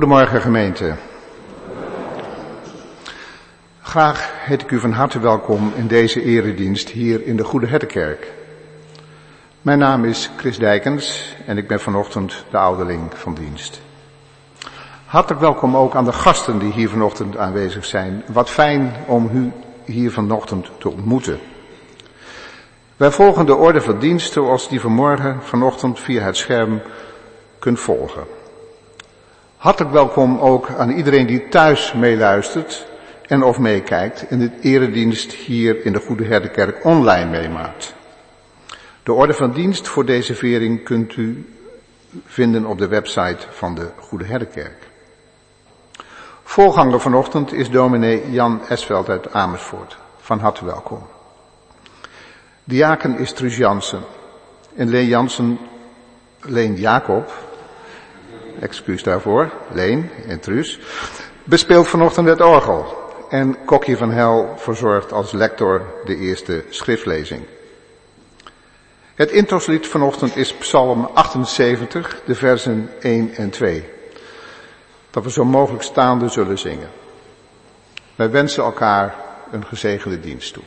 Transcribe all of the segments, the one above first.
Goedemorgen gemeente. Graag heet ik u van harte welkom in deze eredienst hier in de Goede Herdenkerk. Mijn naam is Chris Dijkens en ik ben vanochtend de ouderling van dienst. Hartelijk welkom ook aan de gasten die hier vanochtend aanwezig zijn. Wat fijn om u hier vanochtend te ontmoeten. Wij volgen de orde van dienst zoals die vanmorgen vanochtend via het scherm kunt volgen. Hartelijk welkom ook aan iedereen die thuis meeluistert en of meekijkt en de eredienst hier in de Goede Herdenkerk online meemaakt. De orde van dienst voor deze vering kunt u vinden op de website van de Goede Herdenkerk. Voorganger vanochtend is dominee Jan Esveld uit Amersfoort. Van harte welkom. Diaken is Truus Jansen. En Leen Jansen, Leen Jacob, excuus daarvoor, Leen en Truus, bespeelt vanochtend het orgel. En Kokje van Hel verzorgt als lector de eerste schriftlezing. Het introslied vanochtend is Psalm 78, de versen 1 en 2. Dat we zo mogelijk staande zullen zingen. Wij wensen elkaar een gezegende dienst toe.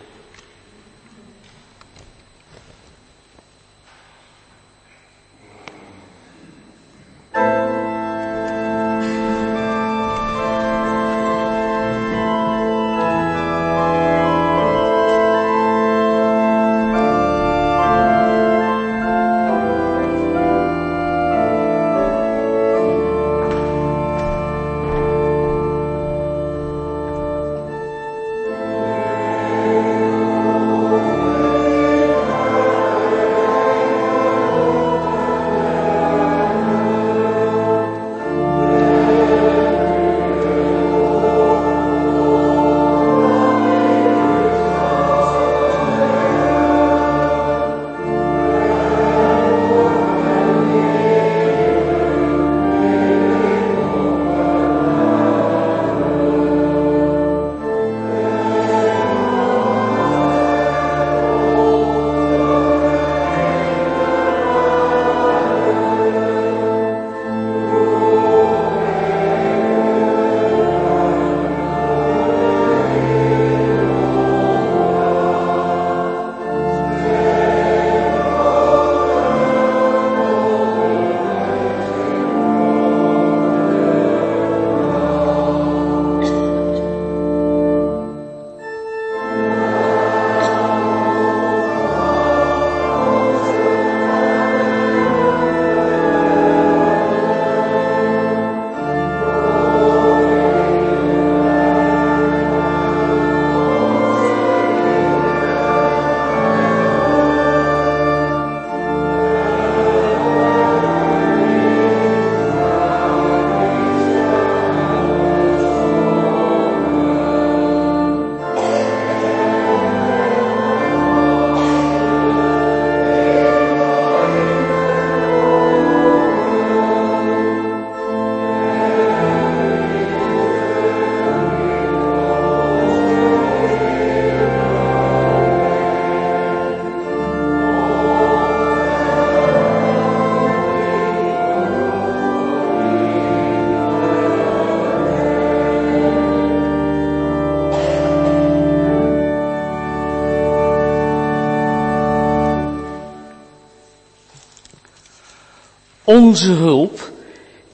Onze hulp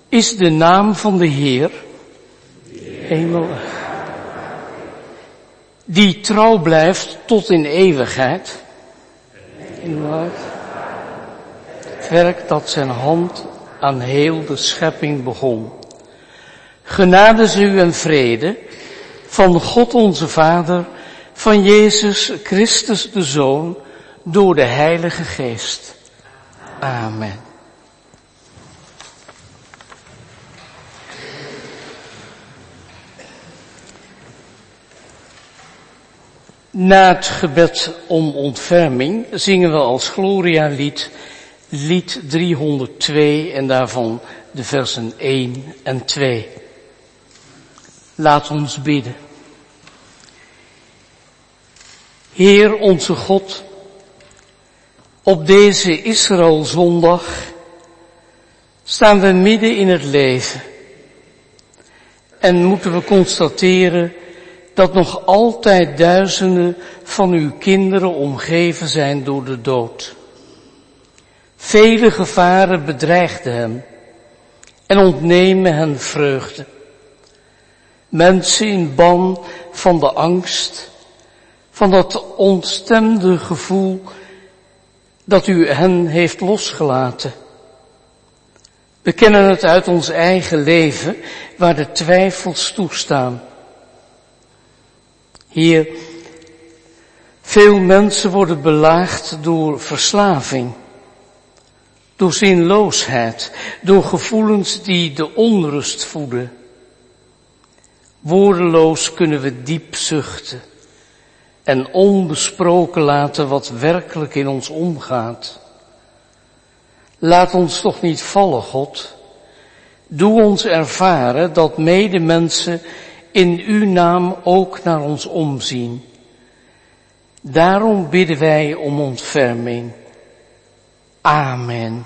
is de naam van de Heer, hemel, die trouw blijft tot in eeuwigheid. Het werk dat zijn hand aan heel de schepping begon. Genade ze u en vrede van God onze Vader, van Jezus Christus de Zoon, door de Heilige Geest. Amen. Na het gebed om ontferming zingen we als Gloria-lied lied 302 en daarvan de versen 1 en 2. Laat ons bidden. Heer onze God, op deze Israël zondag staan we midden in het leven En moeten we constateren dat nog altijd duizenden van uw kinderen omgeven zijn door de dood. Vele gevaren bedreigden hen en ontnemen hen vreugde. Mensen in ban van de angst, van dat ontstemde gevoel dat u hen heeft losgelaten. We kennen het uit ons eigen leven, waar de twijfels toestaan. Hier, veel mensen worden belaagd door verslaving, door zinloosheid, door gevoelens die de onrust voeden. Woordeloos kunnen we diep zuchten en onbesproken laten wat werkelijk in ons omgaat. Laat ons toch niet vallen, God. Doe ons ervaren dat medemensen in uw naam ook naar ons omzien. Daarom bidden wij om ontferming. Amen.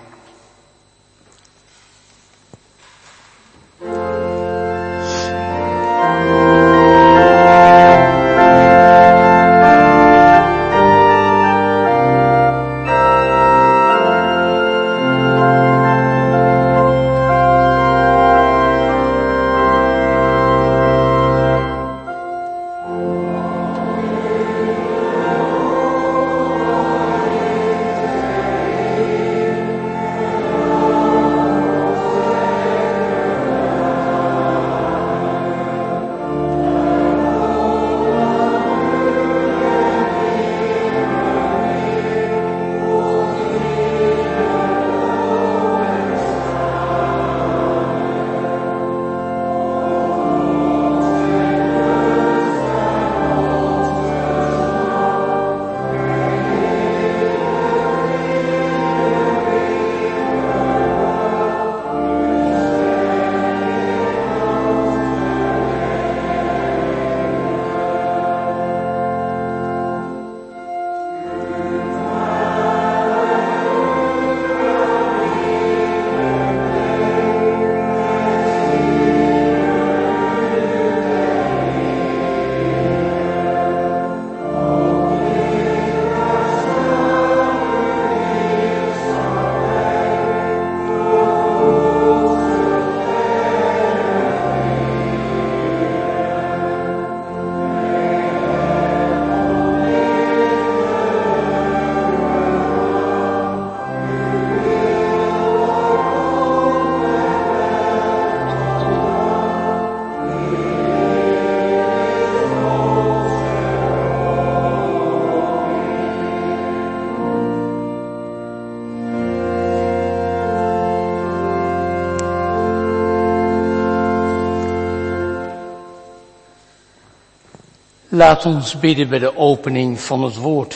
Laat ons bidden bij de opening van het woord.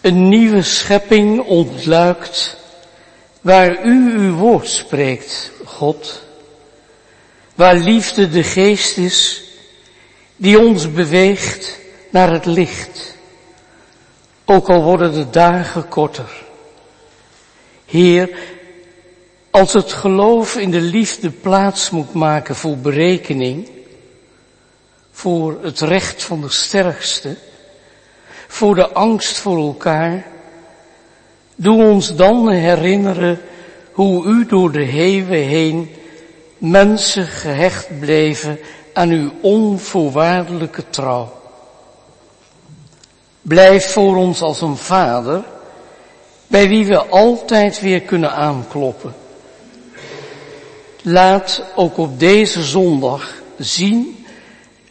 Een nieuwe schepping ontluikt waar u uw woord spreekt, God. Waar liefde de geest is die ons beweegt naar het licht. Ook al worden de dagen korter. Heer, als het geloof in de liefde plaats moet maken voor berekening, voor het recht van de sterkste, voor de angst voor elkaar. Doe ons dan herinneren hoe u door de heeuwen heen mensen gehecht bleven aan uw onvoorwaardelijke trouw. Blijf voor ons als een vader, bij wie we altijd weer kunnen aankloppen. Laat ook op deze zondag zien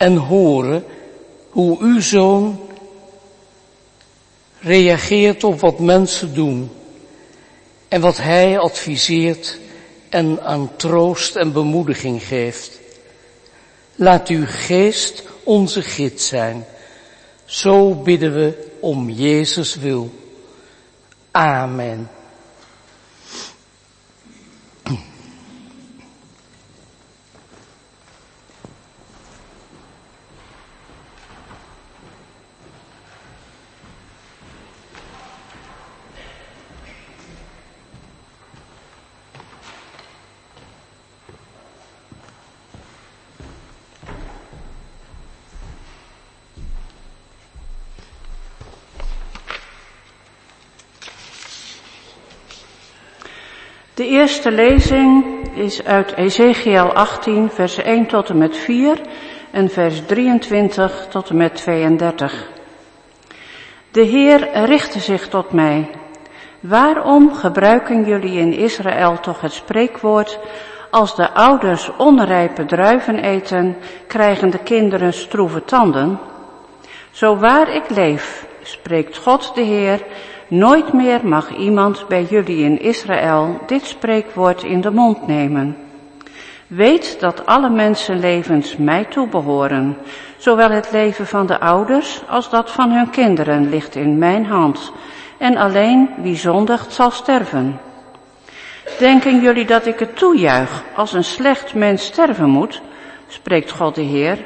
en horen hoe uw zoon reageert op wat mensen doen en wat hij adviseert en aan troost en bemoediging geeft. Laat uw geest onze gids zijn. Zo bidden we om Jezus wil. Amen. De eerste lezing is uit Ezekiel 18, vers 1 tot en met 4 en vers 23 tot en met 32. De Heer richtte zich tot mij. Waarom gebruiken jullie in Israël toch het spreekwoord, als de ouders onrijpe druiven eten, krijgen de kinderen stroeve tanden? Zo waar ik leef, spreekt God de Heer, nooit meer mag iemand bij jullie in Israël dit spreekwoord in de mond nemen. Weet dat alle mensenlevens mij toebehoren. Zowel het leven van de ouders als dat van hun kinderen ligt in mijn hand. En alleen wie zondigt zal sterven. Denken jullie dat ik het toejuich als een slecht mens sterven moet? Spreekt God de Heer.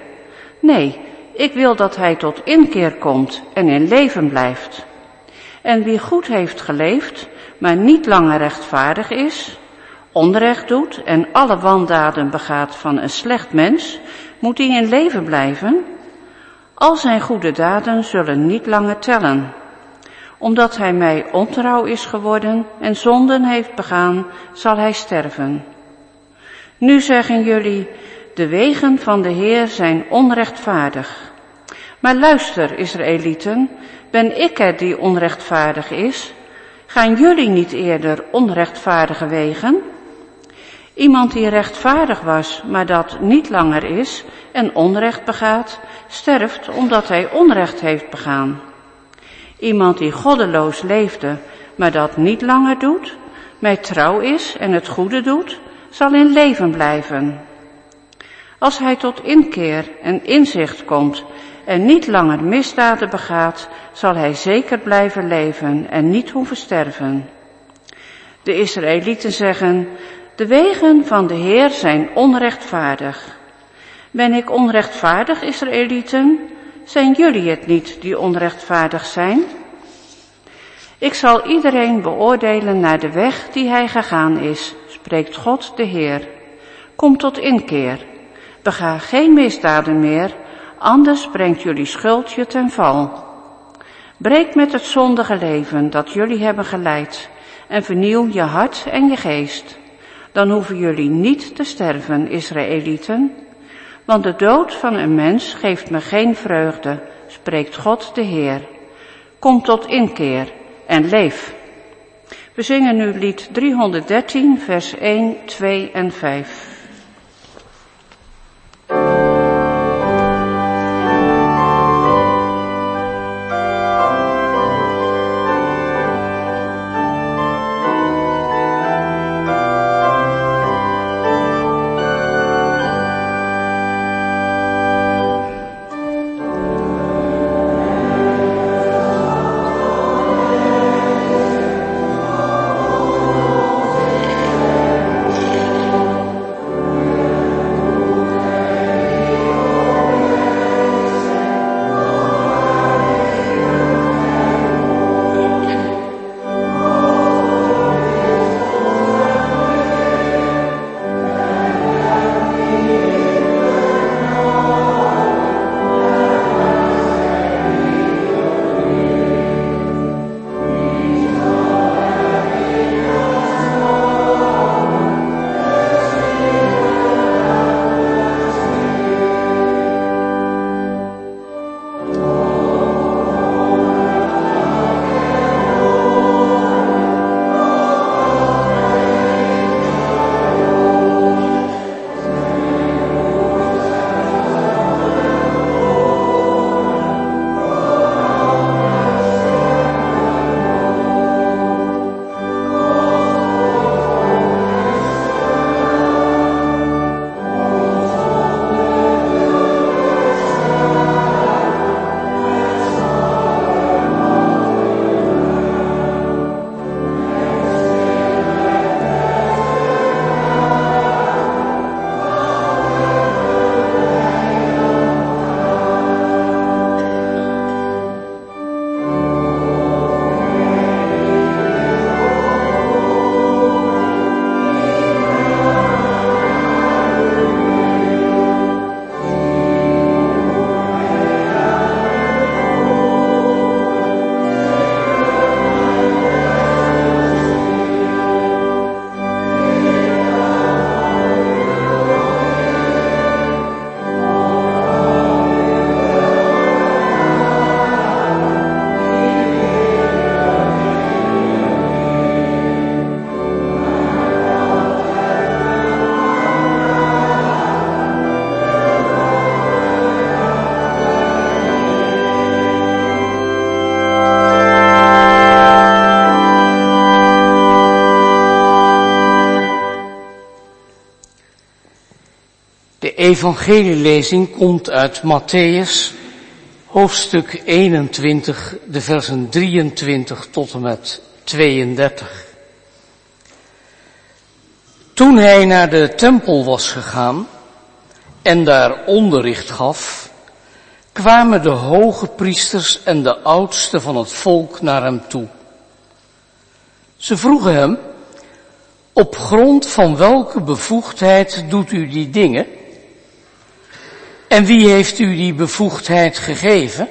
Nee, ik wil dat hij tot inkeer komt en in leven blijft. En wie goed heeft geleefd, maar niet langer rechtvaardig is, onrecht doet en alle wandaden begaat van een slecht mens, moet hij in leven blijven? Al zijn goede daden zullen niet langer tellen. Omdat hij mij ontrouw is geworden en zonden heeft begaan, zal hij sterven. Nu zeggen jullie, de wegen van de Heer zijn onrechtvaardig. Maar luister, Israëlieten, ben ik het die onrechtvaardig is? Gaan jullie niet eerder onrechtvaardige wegen? Iemand die rechtvaardig was, maar dat niet langer is en onrecht begaat, sterft omdat hij onrecht heeft begaan. Iemand die goddeloos leefde, maar dat niet langer doet, mij trouw is en het goede doet, zal in leven blijven. Als hij tot inkeer en inzicht komt en niet langer misdaden begaat, zal hij zeker blijven leven en niet hoeven sterven. De Israëlieten zeggen, de wegen van de Heer zijn onrechtvaardig. Ben ik onrechtvaardig, Israëlieten? Zijn jullie het niet die onrechtvaardig zijn? Ik zal iedereen beoordelen naar de weg die hij gegaan is, spreekt God de Heer. Kom tot inkeer. Bega geen misdaden meer, anders brengt jullie schuld je ten val. Breek met het zondige leven dat jullie hebben geleid en vernieuw je hart en je geest. Dan hoeven jullie niet te sterven, Israëlieten, want de dood van een mens geeft me geen vreugde, spreekt God de Heer. Kom tot inkeer en leef. We zingen nu lied 313, vers 1, 2 en 5. Evangelielezing komt uit Matthäus, hoofdstuk 21, de versen 23 tot en met 32. Toen hij naar de tempel was gegaan en daar onderricht gaf, kwamen de hoge priesters en de oudsten van het volk naar hem toe. Ze vroegen hem, op grond van welke bevoegdheid doet u die dingen? En wie heeft u die bevoegdheid gegeven?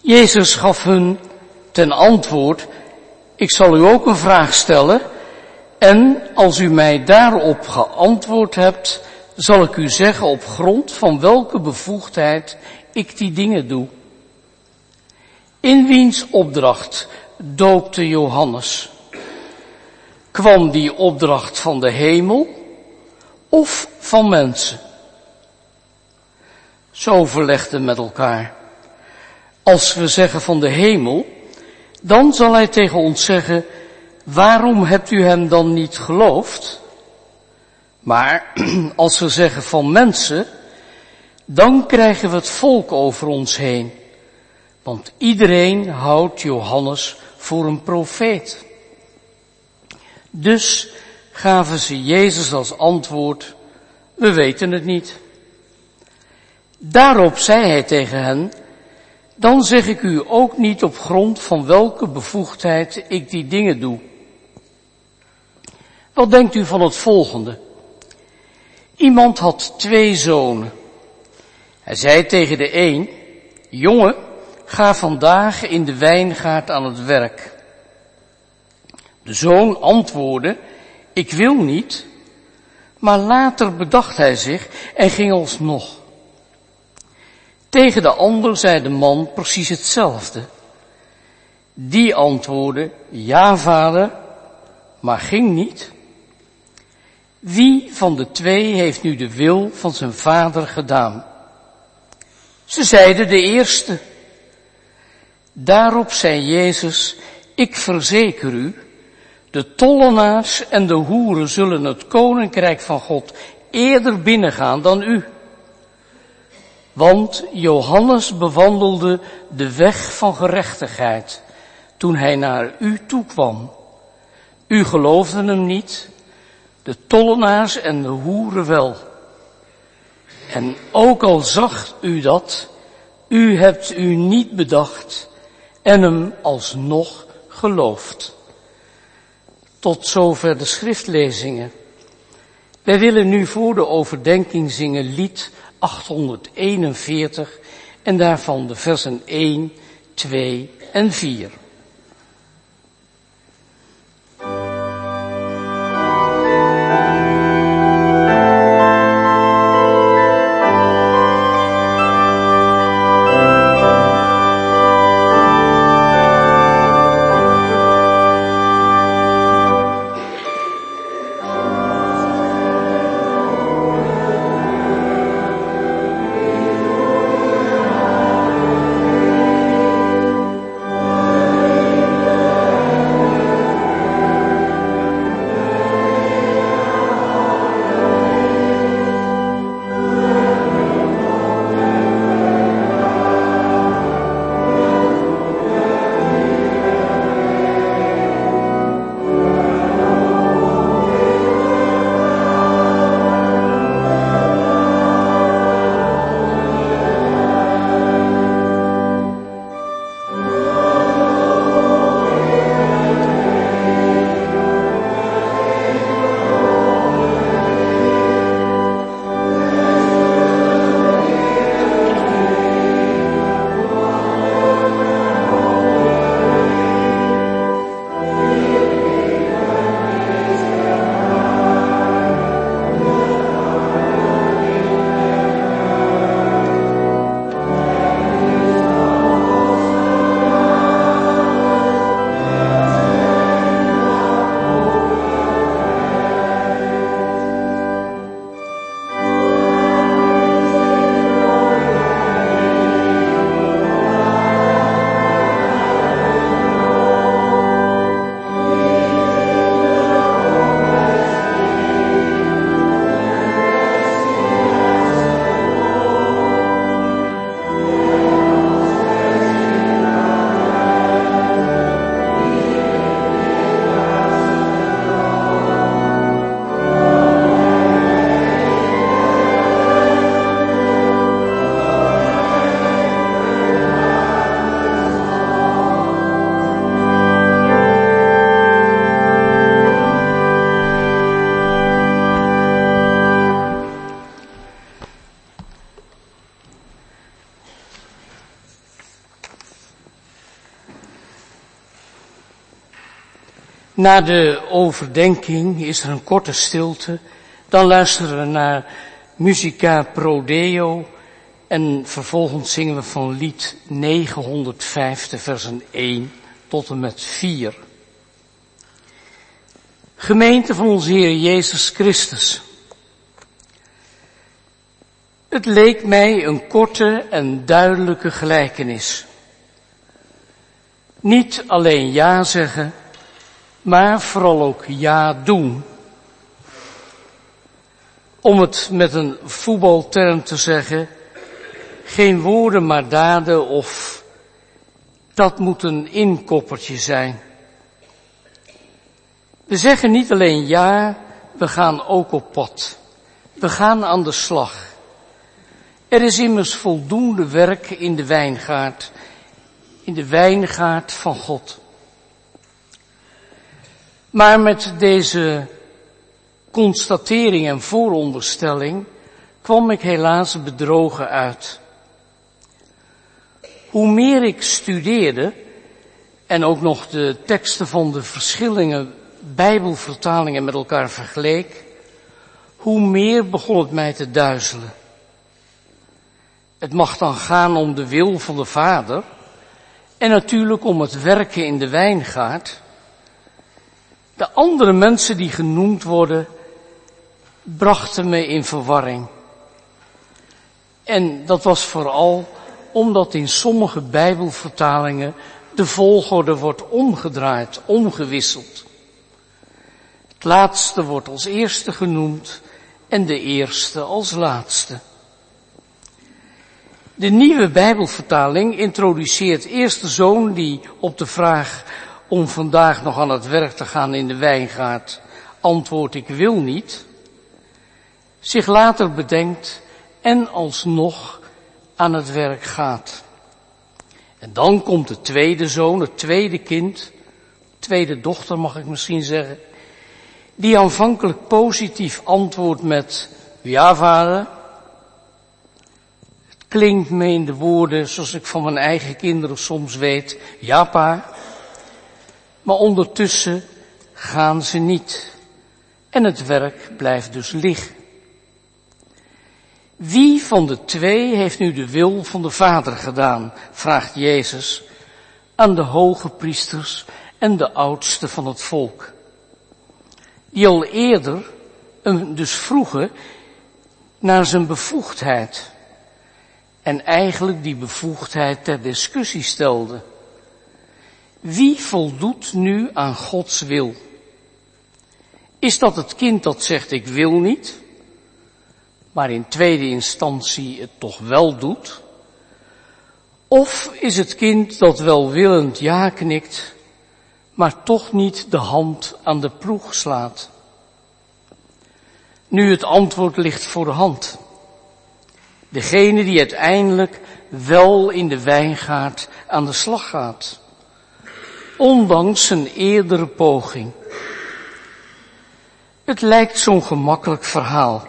Jezus gaf hun ten antwoord, ik zal u ook een vraag stellen en als u mij daarop geantwoord hebt, zal ik u zeggen op grond van welke bevoegdheid ik die dingen doe. In wiens opdracht doopte Johannes? Kwam die opdracht van de hemel of van mensen? Zo verlegden met elkaar. Als we zeggen van de hemel, dan zal hij tegen ons zeggen, waarom hebt u hem dan niet geloofd? Maar als we zeggen van mensen, dan krijgen we het volk over ons heen. Want iedereen houdt Johannes voor een profeet. Dus gaven ze Jezus als antwoord, we weten het niet. Daarop zei hij tegen hen, dan zeg ik u ook niet op grond van welke bevoegdheid ik die dingen doe. Wat denkt u van het volgende? Iemand had twee zonen. Hij zei tegen de een, jongen, ga vandaag in de wijngaard aan het werk. De zoon antwoordde, ik wil niet, maar later bedacht hij zich en ging alsnog. Tegen de ander zei de man precies hetzelfde. Die antwoordde, ja vader, maar ging niet. Wie van de twee heeft nu de wil van zijn vader gedaan? Ze zeiden de eerste. Daarop zei Jezus, ik verzeker u, de tollenaars en de hoeren zullen het koninkrijk van God eerder binnengaan dan u. Want Johannes bewandelde de weg van gerechtigheid toen hij naar u toe kwam. U geloofde hem niet, de tollenaars en de hoeren wel. En ook al zag u dat, u hebt u niet bedacht en hem alsnog geloofd. Tot zover de schriftlezingen. Wij willen nu voor de overdenking zingen lied 841 en daarvan de versen 1, 2 en 4. Na de overdenking is er een korte stilte. Dan luisteren we naar Musica Prodeo. En vervolgens zingen we van lied 950 versen 1 tot en met 4. Gemeente van onze Heer Jezus Christus. Het leek mij een korte en duidelijke gelijkenis. Niet alleen ja zeggen, maar vooral ook ja doen. Om het met een voetbalterm te zeggen, geen woorden maar daden of dat moet een inkoppertje zijn. We zeggen niet alleen ja, we gaan ook op pad. We gaan aan de slag. Er is immers voldoende werk in de wijngaard, in de wijngaard van God. Maar met deze constatering en vooronderstelling kwam ik helaas bedrogen uit. Hoe meer ik studeerde en ook nog de teksten van de verschillende Bijbelvertalingen met elkaar vergeleek, hoe meer begon het mij te duizelen. Het mag dan gaan om de wil van de Vader en natuurlijk om het werken in de wijngaard. De andere mensen die genoemd worden, brachten me in verwarring. En dat was vooral omdat in sommige Bijbelvertalingen de volgorde wordt omgedraaid, omgewisseld. Het laatste wordt als eerste genoemd en de eerste als laatste. De nieuwe Bijbelvertaling introduceert eerst de zoon die op de vraag om vandaag nog aan het werk te gaan in de wijngaard antwoordt ik wil niet, zich later bedenkt en alsnog aan het werk gaat. En dan komt de tweede zoon, het tweede kind, tweede dochter mag ik misschien zeggen, die aanvankelijk positief antwoordt met ja vader, klinkt me in de woorden zoals ik van mijn eigen kinderen soms weet, ja pa. Maar ondertussen gaan ze niet. En het werk blijft dus liggen. Wie van de twee heeft nu de wil van de Vader gedaan? vraagt Jezus aan de hoge priesters en de oudsten van het volk. Die al eerder, dus vroegen, naar zijn bevoegdheid en eigenlijk die bevoegdheid ter discussie stelde. Wie voldoet nu aan Gods wil? Is dat het kind dat zegt ik wil niet, maar in tweede instantie het toch wel doet? Of is het kind dat welwillend ja knikt, maar toch niet de hand aan de ploeg slaat? Nu het antwoord ligt voor de hand. Degene die uiteindelijk wel in de wijngaard aan de slag gaat. Ondanks een eerdere poging. Het lijkt zo'n gemakkelijk verhaal.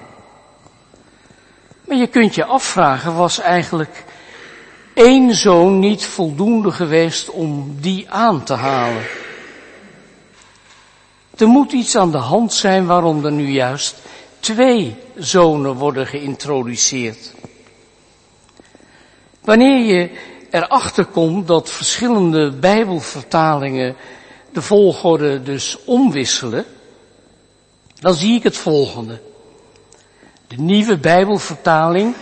Maar je kunt je afvragen, was eigenlijk één zoon niet voldoende geweest om die aan te halen? Er moet iets aan de hand zijn waarom er nu juist twee zonen worden geïntroduceerd. Wanneer je erachter komt dat verschillende bijbelvertalingen de volgorde dus omwisselen, dan zie ik het volgende. De nieuwe bijbelvertaling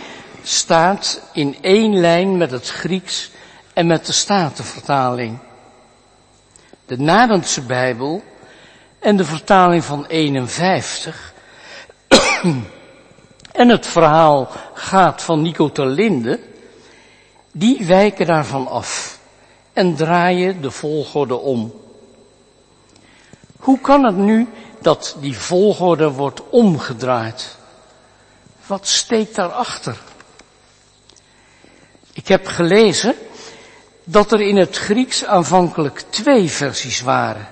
staat in één lijn met het Grieks en met de Statenvertaling. De Nadense Bijbel en de vertaling van 51 en het verhaal gaat van Nico Terlinde die wijken daarvan af en draaien de volgorde om. Hoe kan het nu dat die volgorde wordt omgedraaid? Wat steekt daarachter? Ik heb gelezen dat er in het Grieks aanvankelijk twee versies waren.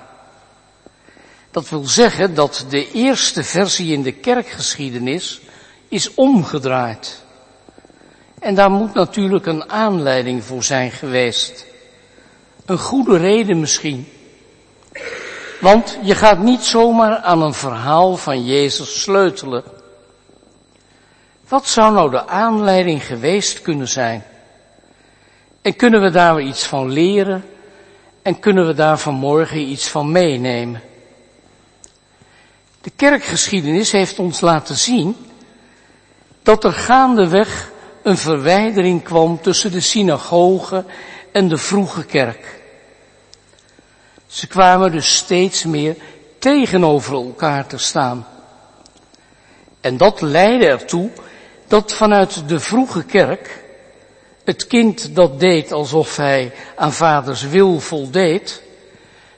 Dat wil zeggen dat de eerste versie in de kerkgeschiedenis is omgedraaid. En daar moet natuurlijk een aanleiding voor zijn geweest. Een goede reden misschien. Want je gaat niet zomaar aan een verhaal van Jezus sleutelen. Wat zou nou de aanleiding geweest kunnen zijn? En kunnen we daar iets van leren? En kunnen we daar vanmorgen iets van meenemen? De kerkgeschiedenis heeft ons laten zien dat er gaandeweg een verwijdering kwam tussen de synagoge en de vroege kerk. Ze kwamen dus steeds meer tegenover elkaar te staan. En dat leidde ertoe dat vanuit de vroege kerk het kind dat deed alsof hij aan vaders wil voldeed,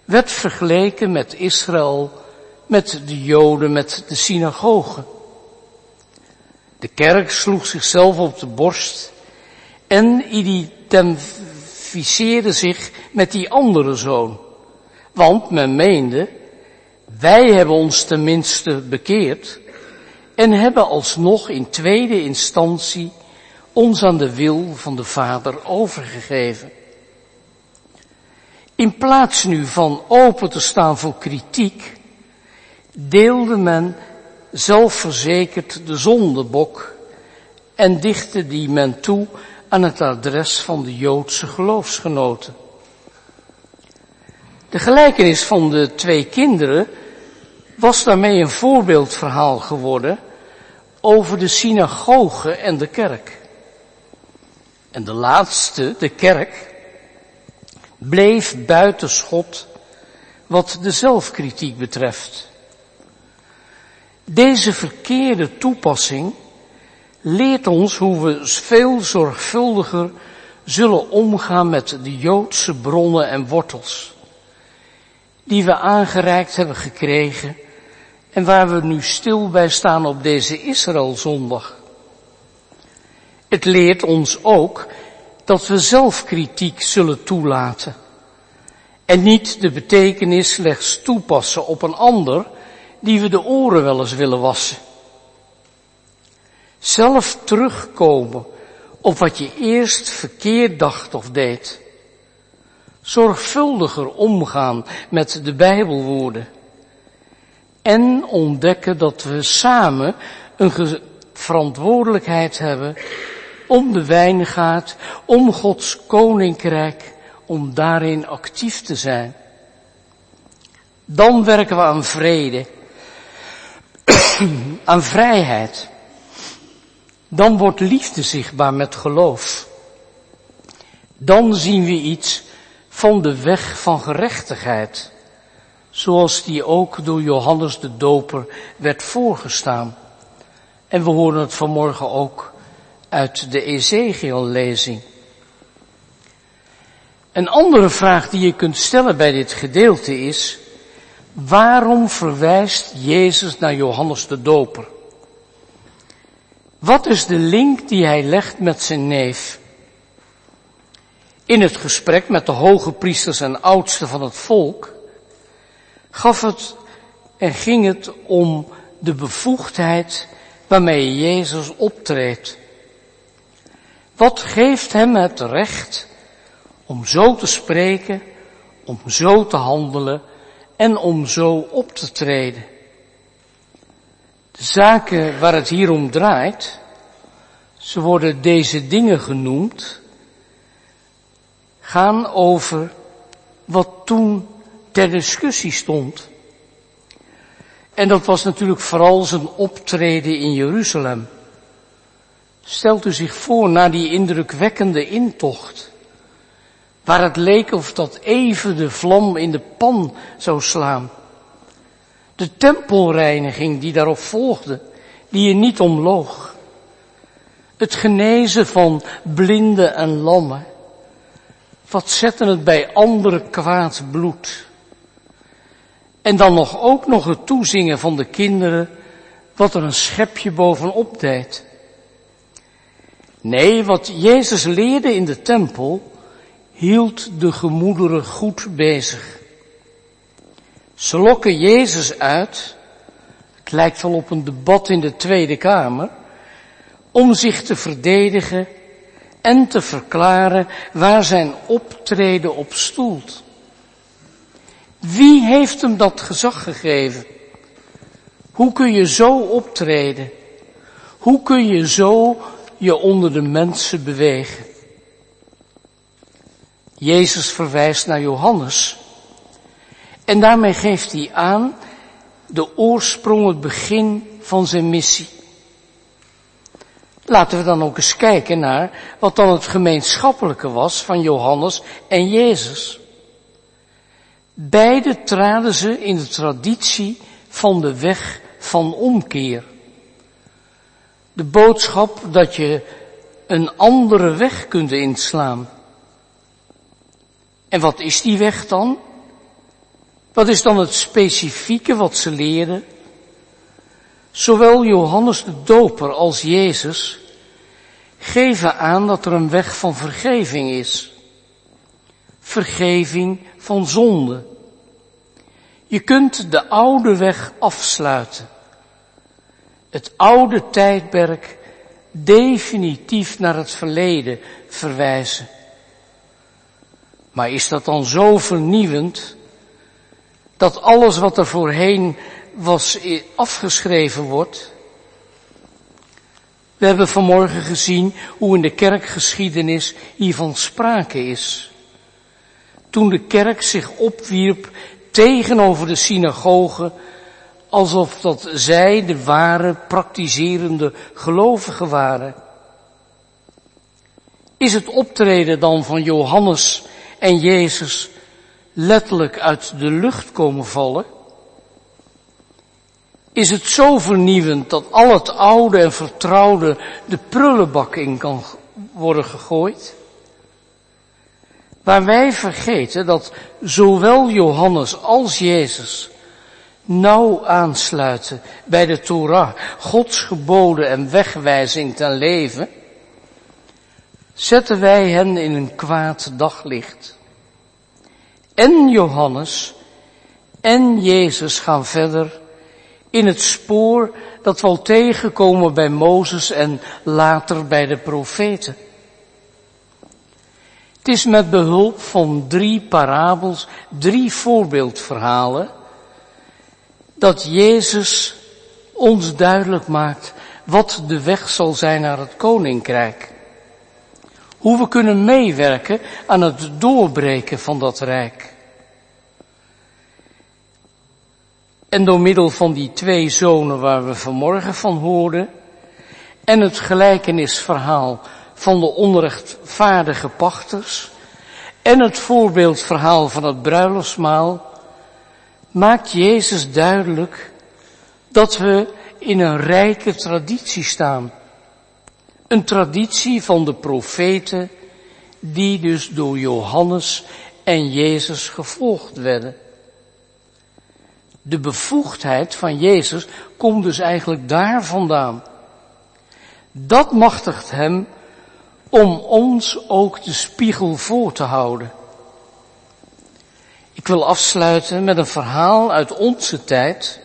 werd vergeleken met Israël, met de Joden, met de synagogen. De kerk sloeg zichzelf op de borst en identificeerde zich met die andere zoon. Want men meende, wij hebben ons tenminste bekeerd en hebben alsnog in tweede instantie ons aan de wil van de Vader overgegeven. In plaats nu van open te staan voor kritiek, deelde men zelfverzekerd de zondebok en dichtte die men toe aan het adres van de Joodse geloofsgenoten. De gelijkenis van de twee kinderen was daarmee een voorbeeldverhaal geworden over de synagoge en de kerk. En de laatste, de kerk, bleef buiten schot wat de zelfkritiek betreft. Deze verkeerde toepassing leert ons hoe we veel zorgvuldiger zullen omgaan met de Joodse bronnen en wortels, die we aangereikt hebben gekregen en waar we nu stil bij staan op deze Israëlzondag. Het leert ons ook dat we zelfkritiek zullen toelaten en niet de betekenis slechts toepassen op een ander die we de oren wel eens willen wassen. Zelf terugkomen op wat je eerst verkeerd dacht of deed. Zorgvuldiger omgaan met de Bijbelwoorden. En ontdekken dat we samen een verantwoordelijkheid hebben om de wijngaard, om Gods koninkrijk, om daarin actief te zijn. Dan werken we aan vrede, aan vrijheid. Dan wordt liefde zichtbaar met geloof. Dan zien we iets van de weg van gerechtigheid, zoals die ook door Johannes de Doper werd voorgestaan. En we horen het vanmorgen ook uit de Ezekiel-lezing. Een andere vraag die je kunt stellen bij dit gedeelte is, waarom verwijst Jezus naar Johannes de Doper? Wat is de link die hij legt met zijn neef? In het gesprek met de hoge priesters en oudsten van het volk gaf het en ging het om de bevoegdheid waarmee Jezus optreedt. Wat geeft hem het recht om zo te spreken, om zo te handelen en om zo op te treden? De zaken waar het hier om draait, ze worden deze dingen genoemd, gaan over wat toen ter discussie stond. En dat was natuurlijk vooral zijn optreden in Jeruzalem. Stelt u zich voor na die indrukwekkende intocht, waar het leek of dat even de vlam in de pan zou slaan. De tempelreiniging die daarop volgde, die je niet omloog. Het genezen van blinden en lammen. Wat zetten het bij anderen kwaad bloed. En dan nog ook nog het toezingen van de kinderen, wat er een schepje bovenop deed. Nee, wat Jezus leerde in de tempel, hield de gemoederen goed bezig. Ze lokken Jezus uit, het lijkt wel op een debat in de Tweede Kamer, om zich te verdedigen en te verklaren waar zijn optreden op stoelt. Wie heeft hem dat gezag gegeven? Hoe kun je zo optreden? Hoe kun je zo je onder de mensen bewegen? Jezus verwijst naar Johannes. En daarmee geeft hij aan de oorsprong, het begin van zijn missie. Laten we dan ook eens kijken naar wat dan het gemeenschappelijke was van Johannes en Jezus. Beide traden ze in de traditie van de weg van omkeer. De boodschap dat je een andere weg kunt inslaan. En wat is die weg dan? Wat is dan het specifieke wat ze leren? Zowel Johannes de Doper als Jezus geven aan dat er een weg van vergeving is. Vergeving van zonde. Je kunt de oude weg afsluiten. Het oude tijdperk definitief naar het verleden verwijzen. Maar is dat dan zo vernieuwend dat alles wat er voorheen was afgeschreven wordt? We hebben vanmorgen gezien hoe in de kerkgeschiedenis hiervan sprake is. Toen de kerk zich opwierp tegenover de synagoge, alsof dat zij de ware praktiserende gelovigen waren. Is het optreden dan van Johannes en Jezus letterlijk uit de lucht komen vallen? Is het zo vernieuwend dat al het oude en vertrouwde de prullenbak in kan worden gegooid? Waar wij vergeten dat zowel Johannes als Jezus nauw aansluiten bij de Torah, Gods geboden en wegwijzing ten leven, zetten wij hen in een kwaad daglicht. En Johannes en Jezus gaan verder in het spoor dat we al tegenkomen bij Mozes en later bij de profeten. Het is met behulp van drie parabels, drie voorbeeldverhalen, dat Jezus ons duidelijk maakt wat de weg zal zijn naar het koninkrijk. Hoe we kunnen meewerken aan het doorbreken van dat rijk. En door middel van die twee zonen waar we vanmorgen van hoorden, en het gelijkenisverhaal van de onrechtvaardige pachters, en het voorbeeldverhaal van het bruiloftsmaal, maakt Jezus duidelijk dat we in een rijke traditie staan. Een traditie van de profeten die dus door Johannes en Jezus gevolgd werden. De bevoegdheid van Jezus komt dus eigenlijk daar vandaan. Dat machtigt hem om ons ook de spiegel voor te houden. Ik wil afsluiten met een verhaal uit onze tijd,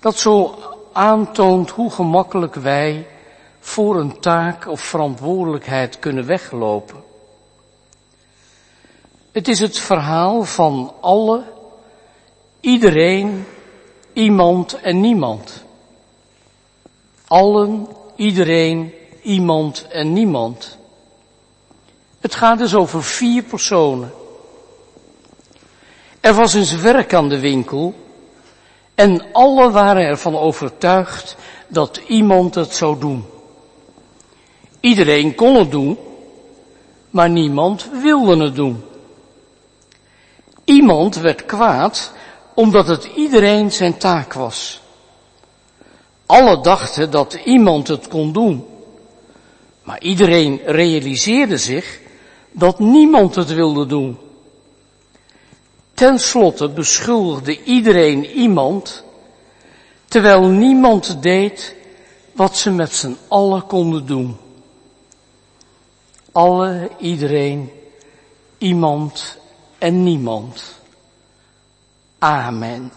dat zo aantoont hoe gemakkelijk wij voor een taak of verantwoordelijkheid kunnen weglopen. Het is het verhaal van alle, iedereen, iemand en niemand. Allen, iedereen, iemand en niemand. Het gaat dus over vier personen. Er was eens werk aan de winkel en alle waren ervan overtuigd dat iemand het zou doen. Iedereen kon het doen, maar niemand wilde het doen. Iemand werd kwaad omdat het iedereen zijn taak was. Alle dachten dat iemand het kon doen. Maar iedereen realiseerde zich dat niemand het wilde doen. Ten slotte beschuldigde iedereen iemand, terwijl niemand deed wat ze met z'n allen konden doen. Alle, iedereen, iemand en niemand. Amen.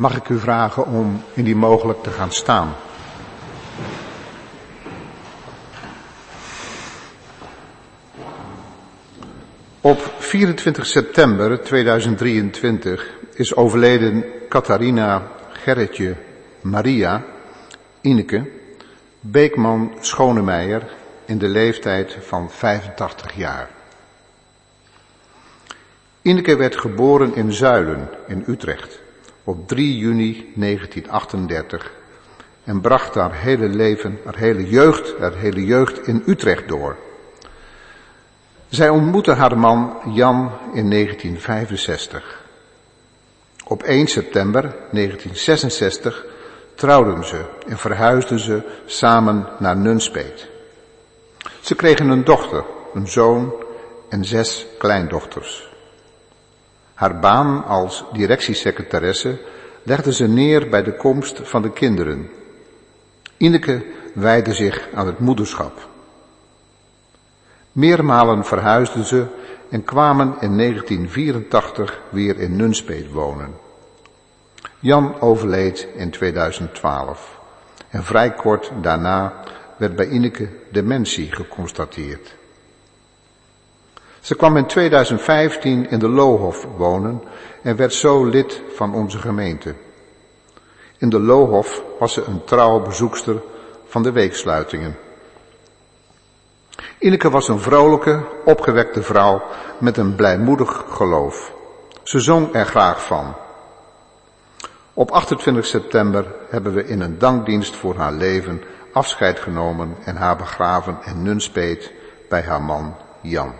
Mag ik u vragen om indien mogelijk te gaan staan? Op 24 september 2023 is overleden Catharina Gerritje Maria Ineke Beekman Schonemeijer in de leeftijd van 85 jaar. Ineke werd geboren in Zuilen in Utrecht op 3 juni 1938 en bracht haar hele leven, haar hele jeugd, haar hele jeugd in Utrecht door. Zij ontmoette haar man Jan in 1965. Op 1 september 1966 trouwden ze en verhuisden ze samen naar Nunspeet. Ze kregen een dochter, een zoon en zes kleindochters. Haar baan als directiesecretaresse legde ze neer bij de komst van de kinderen. Ineke wijde zich aan het moederschap. Meermalen verhuisden ze en kwamen in 1984 weer in Nunspeet wonen. Jan overleed in 2012 en vrij kort daarna werd bij Ineke dementie geconstateerd. Ze kwam in 2015 in de Lohof wonen en werd zo lid van onze gemeente. In de Lohof was ze een trouwe bezoekster van de weeksluitingen. Ineke was een vrolijke, opgewekte vrouw met een blijmoedig geloof. Ze zong er graag van. Op 28 september hebben we in een dankdienst voor haar leven afscheid genomen en haar begraven in Nunspeet bij haar man Jan.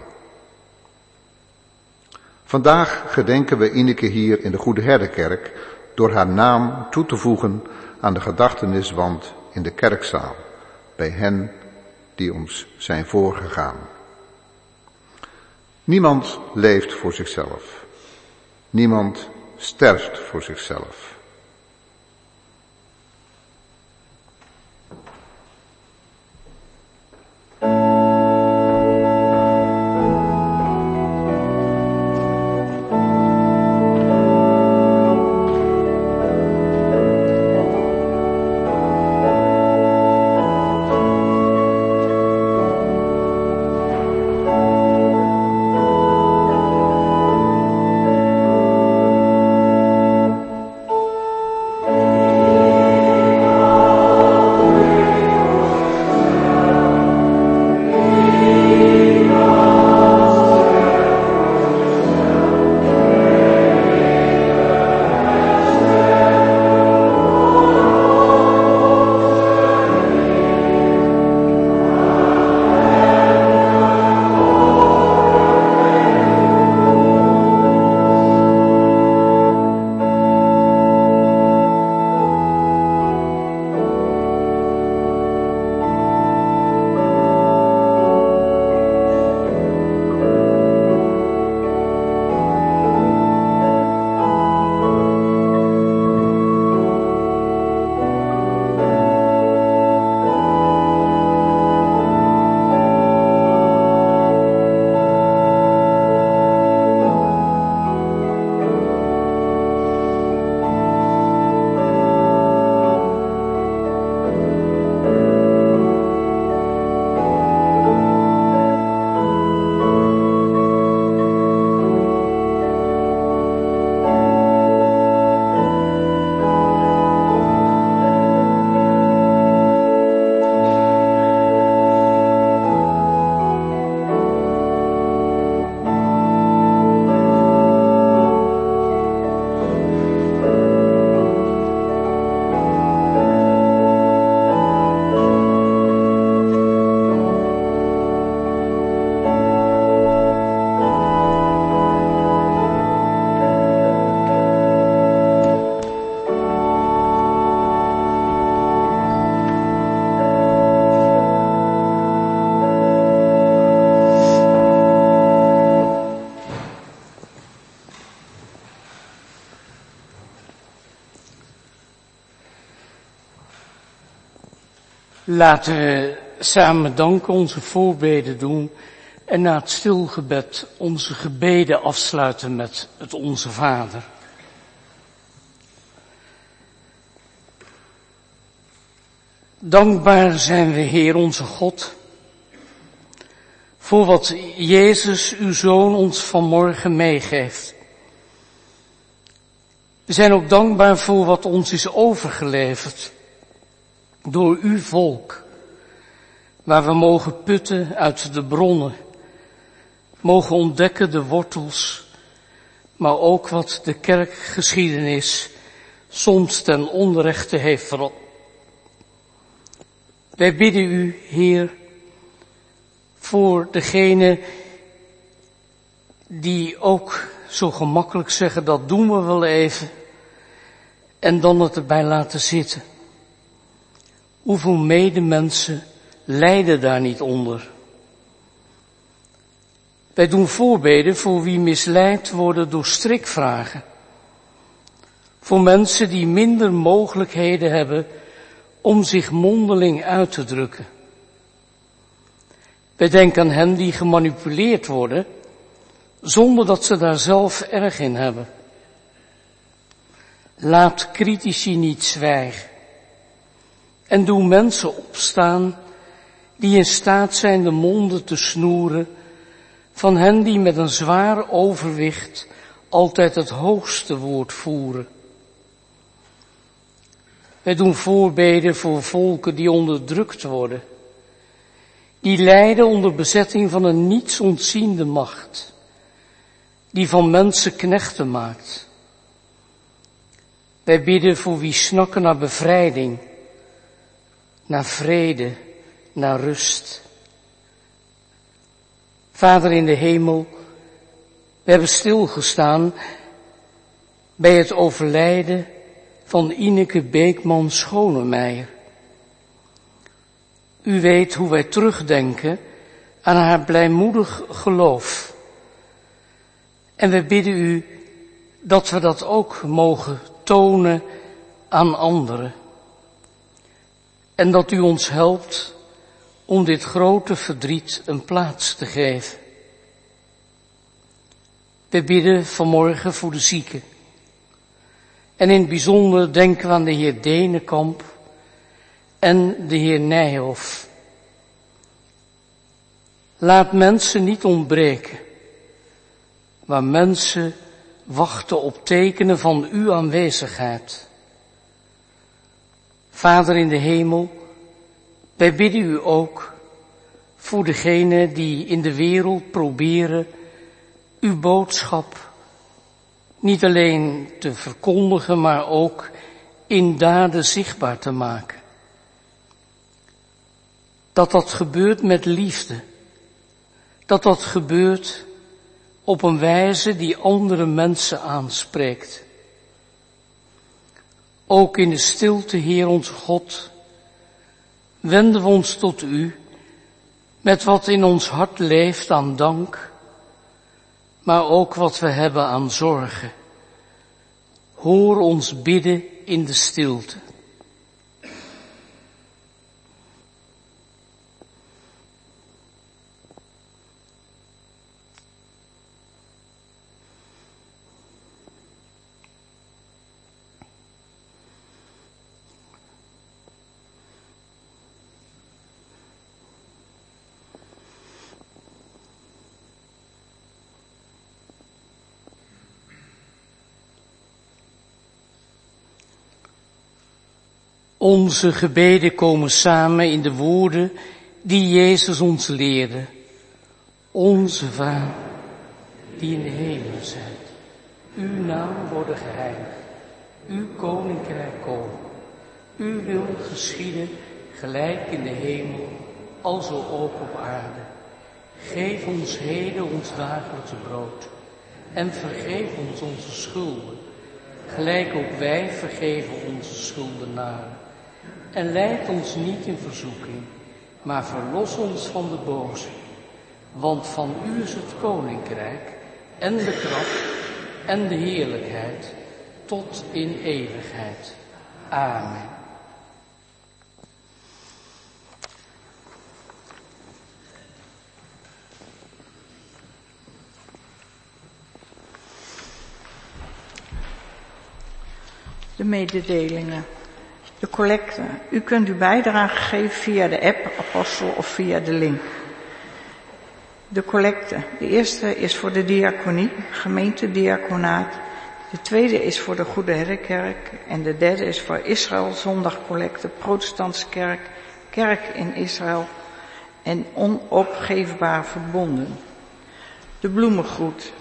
Vandaag gedenken we Ineke hier in de Goede Herderkerk door haar naam toe te voegen aan de gedachteniswand in de kerkzaal bij hen die ons zijn voorgegaan. Niemand leeft voor zichzelf. Niemand sterft voor zichzelf. Laten we samen dank onze voorbeden doen en na het stilgebed onze gebeden afsluiten met het Onze Vader. Dankbaar zijn we Heer onze God voor wat Jezus uw Zoon ons vanmorgen meegeeft. We zijn ook dankbaar voor wat ons is overgeleverd door uw volk, waar we mogen putten uit de bronnen, mogen ontdekken de wortels, maar ook wat de kerkgeschiedenis soms ten onrechte heeft veranderd. Wij bidden u, Heer, voor degene die ook zo gemakkelijk zeggen, dat doen we wel even, en dan het erbij laten zitten. Hoeveel medemensen lijden daar niet onder? Wij doen voorbeden voor wie misleid worden door strikvragen. Voor mensen die minder mogelijkheden hebben om zich mondeling uit te drukken. Wij denken aan hen die gemanipuleerd worden, zonder dat ze daar zelf erg in hebben. Laat critici niet zwijgen. En doe mensen opstaan die in staat zijn de monden te snoeren van hen die met een zwaar overwicht altijd het hoogste woord voeren. Wij doen voorbeden voor volken die onderdrukt worden, die lijden onder bezetting van een niets ontziende macht, die van mensen knechten maakt. Wij bidden voor wie snakken naar bevrijding, naar vrede, naar rust. Vader in de hemel, we hebben stilgestaan bij het overlijden van Ineke Beekman Schonemeijer. U weet hoe wij terugdenken aan haar blijmoedig geloof. En we bidden u dat we dat ook mogen tonen aan anderen. En dat u ons helpt om dit grote verdriet een plaats te geven. We bidden vanmorgen voor de zieken. En in het bijzonder denken we aan de heer Denenkamp en de heer Nijhoff. Laat mensen niet ontbreken, maar mensen wachten op tekenen van uw aanwezigheid. Vader in de hemel, wij bidden u ook voor degenen die in de wereld proberen uw boodschap niet alleen te verkondigen, maar ook in daden zichtbaar te maken. Dat dat gebeurt met liefde. Dat dat gebeurt op een wijze die andere mensen aanspreekt. Ook in de stilte, Heer onze God, wenden we ons tot U met wat in ons hart leeft aan dank maar ook wat we hebben aan zorgen. Hoor ons bidden in de stilte. Onze gebeden komen samen in de woorden die Jezus ons leerde. Onze Vader, die in de hemel zijt. Uw naam worden geheiligd. Uw koninkrijk komen. Uw wil geschieden, gelijk in de hemel, alzo ook op aarde. Geef ons heden ons dagelijkse brood. En vergeef ons onze schulden, gelijk ook wij vergeven onze schuldenaren en leid ons niet in verzoeking, maar verlos ons van de boze. Want van u is het koninkrijk en de kracht en de heerlijkheid tot in eeuwigheid. Amen. De mededelingen. De collecte. U kunt uw bijdrage geven via de app Apostel of via de link. De collecte. De eerste is voor de diaconie, gemeentediaconaat. De tweede is voor de Goede Herrenkerk. En de derde is voor Israël Zondagcollecte, Protestantse Kerk, Kerk in Israël en onopgeefbaar verbonden. De bloemengroet.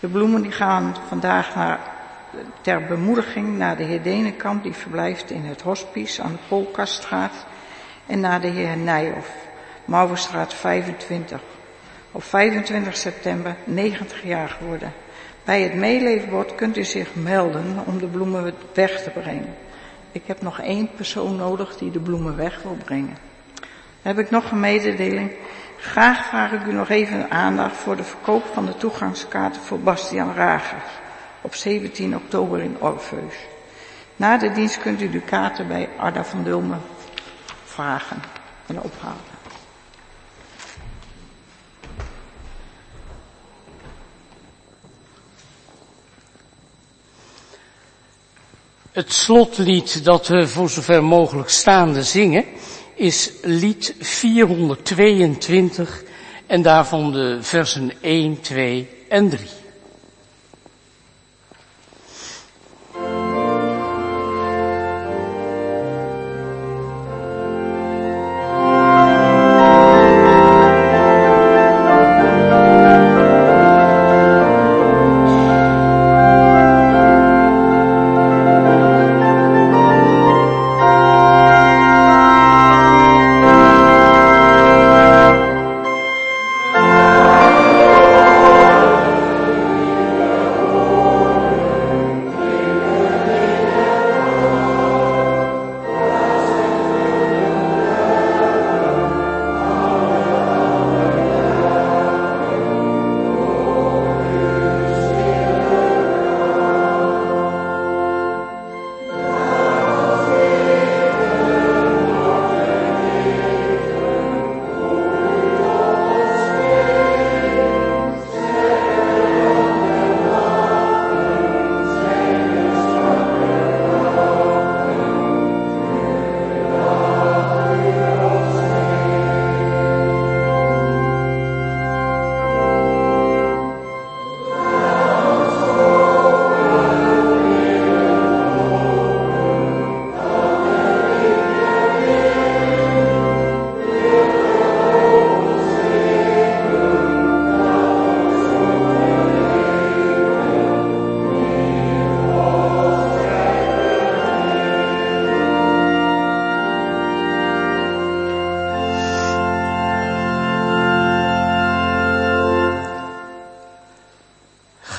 De bloemen die gaan vandaag naar, ter bemoediging naar de heer Denenkamp, die verblijft in het hospice aan de Polkaststraat. En naar de heer Nijhoff, Mouwenstraat 25. Op 25 september 90 jaar geworden. Bij het meeleefbord kunt u zich melden om de bloemen weg te brengen. Ik heb nog één persoon nodig die de bloemen weg wil brengen. Heb ik nog een mededeling. Graag vraag ik u nog even aandacht voor de verkoop van de toegangskaarten voor Bastiaan Ragers op 17 oktober in Orpheus. Na de dienst kunt u de kaarten bij Arda van Dulmen vragen en ophalen. Het slotlied dat we voor zover mogelijk staande zingen is lied 422 en daarvan de versen 1, 2 en 3.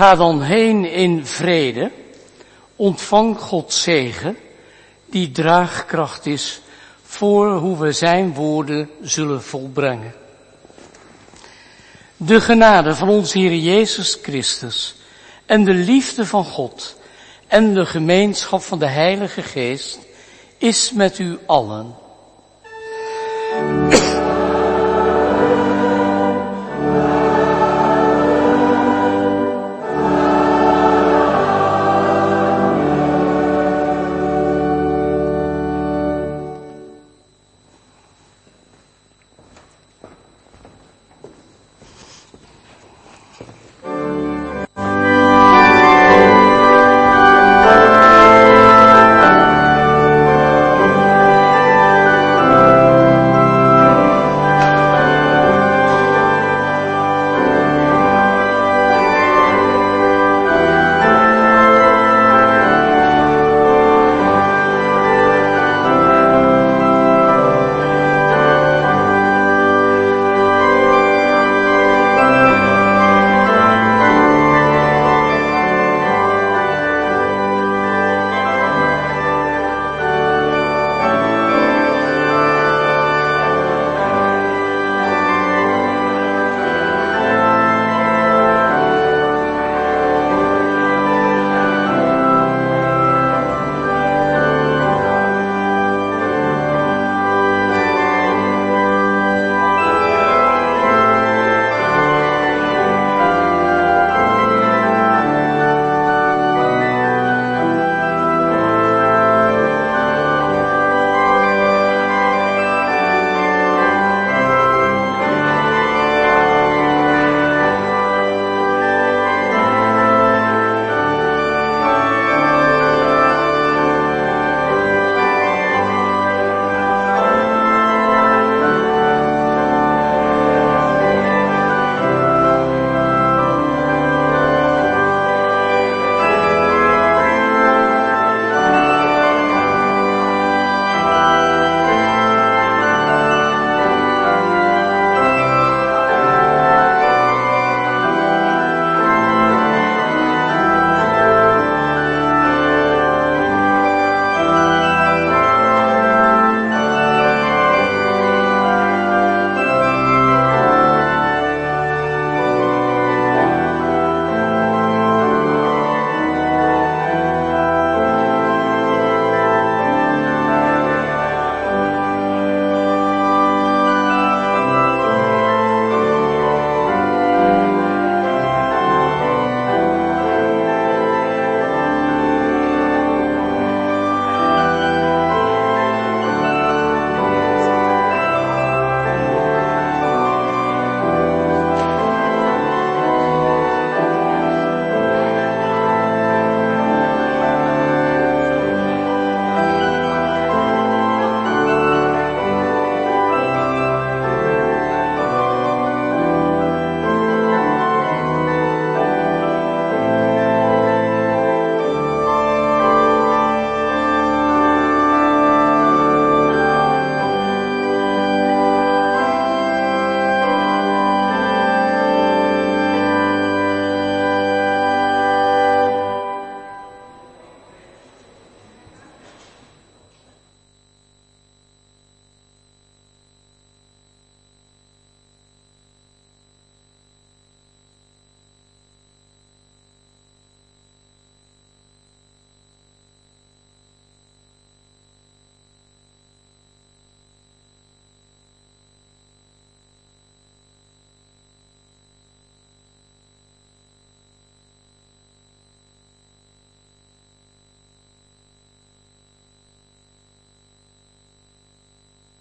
Ga dan heen in vrede, ontvang Gods zegen, die draagkracht is voor hoe we zijn woorden zullen volbrengen. De genade van onze Heer Jezus Christus en de liefde van God en de gemeenschap van de Heilige Geest is met u allen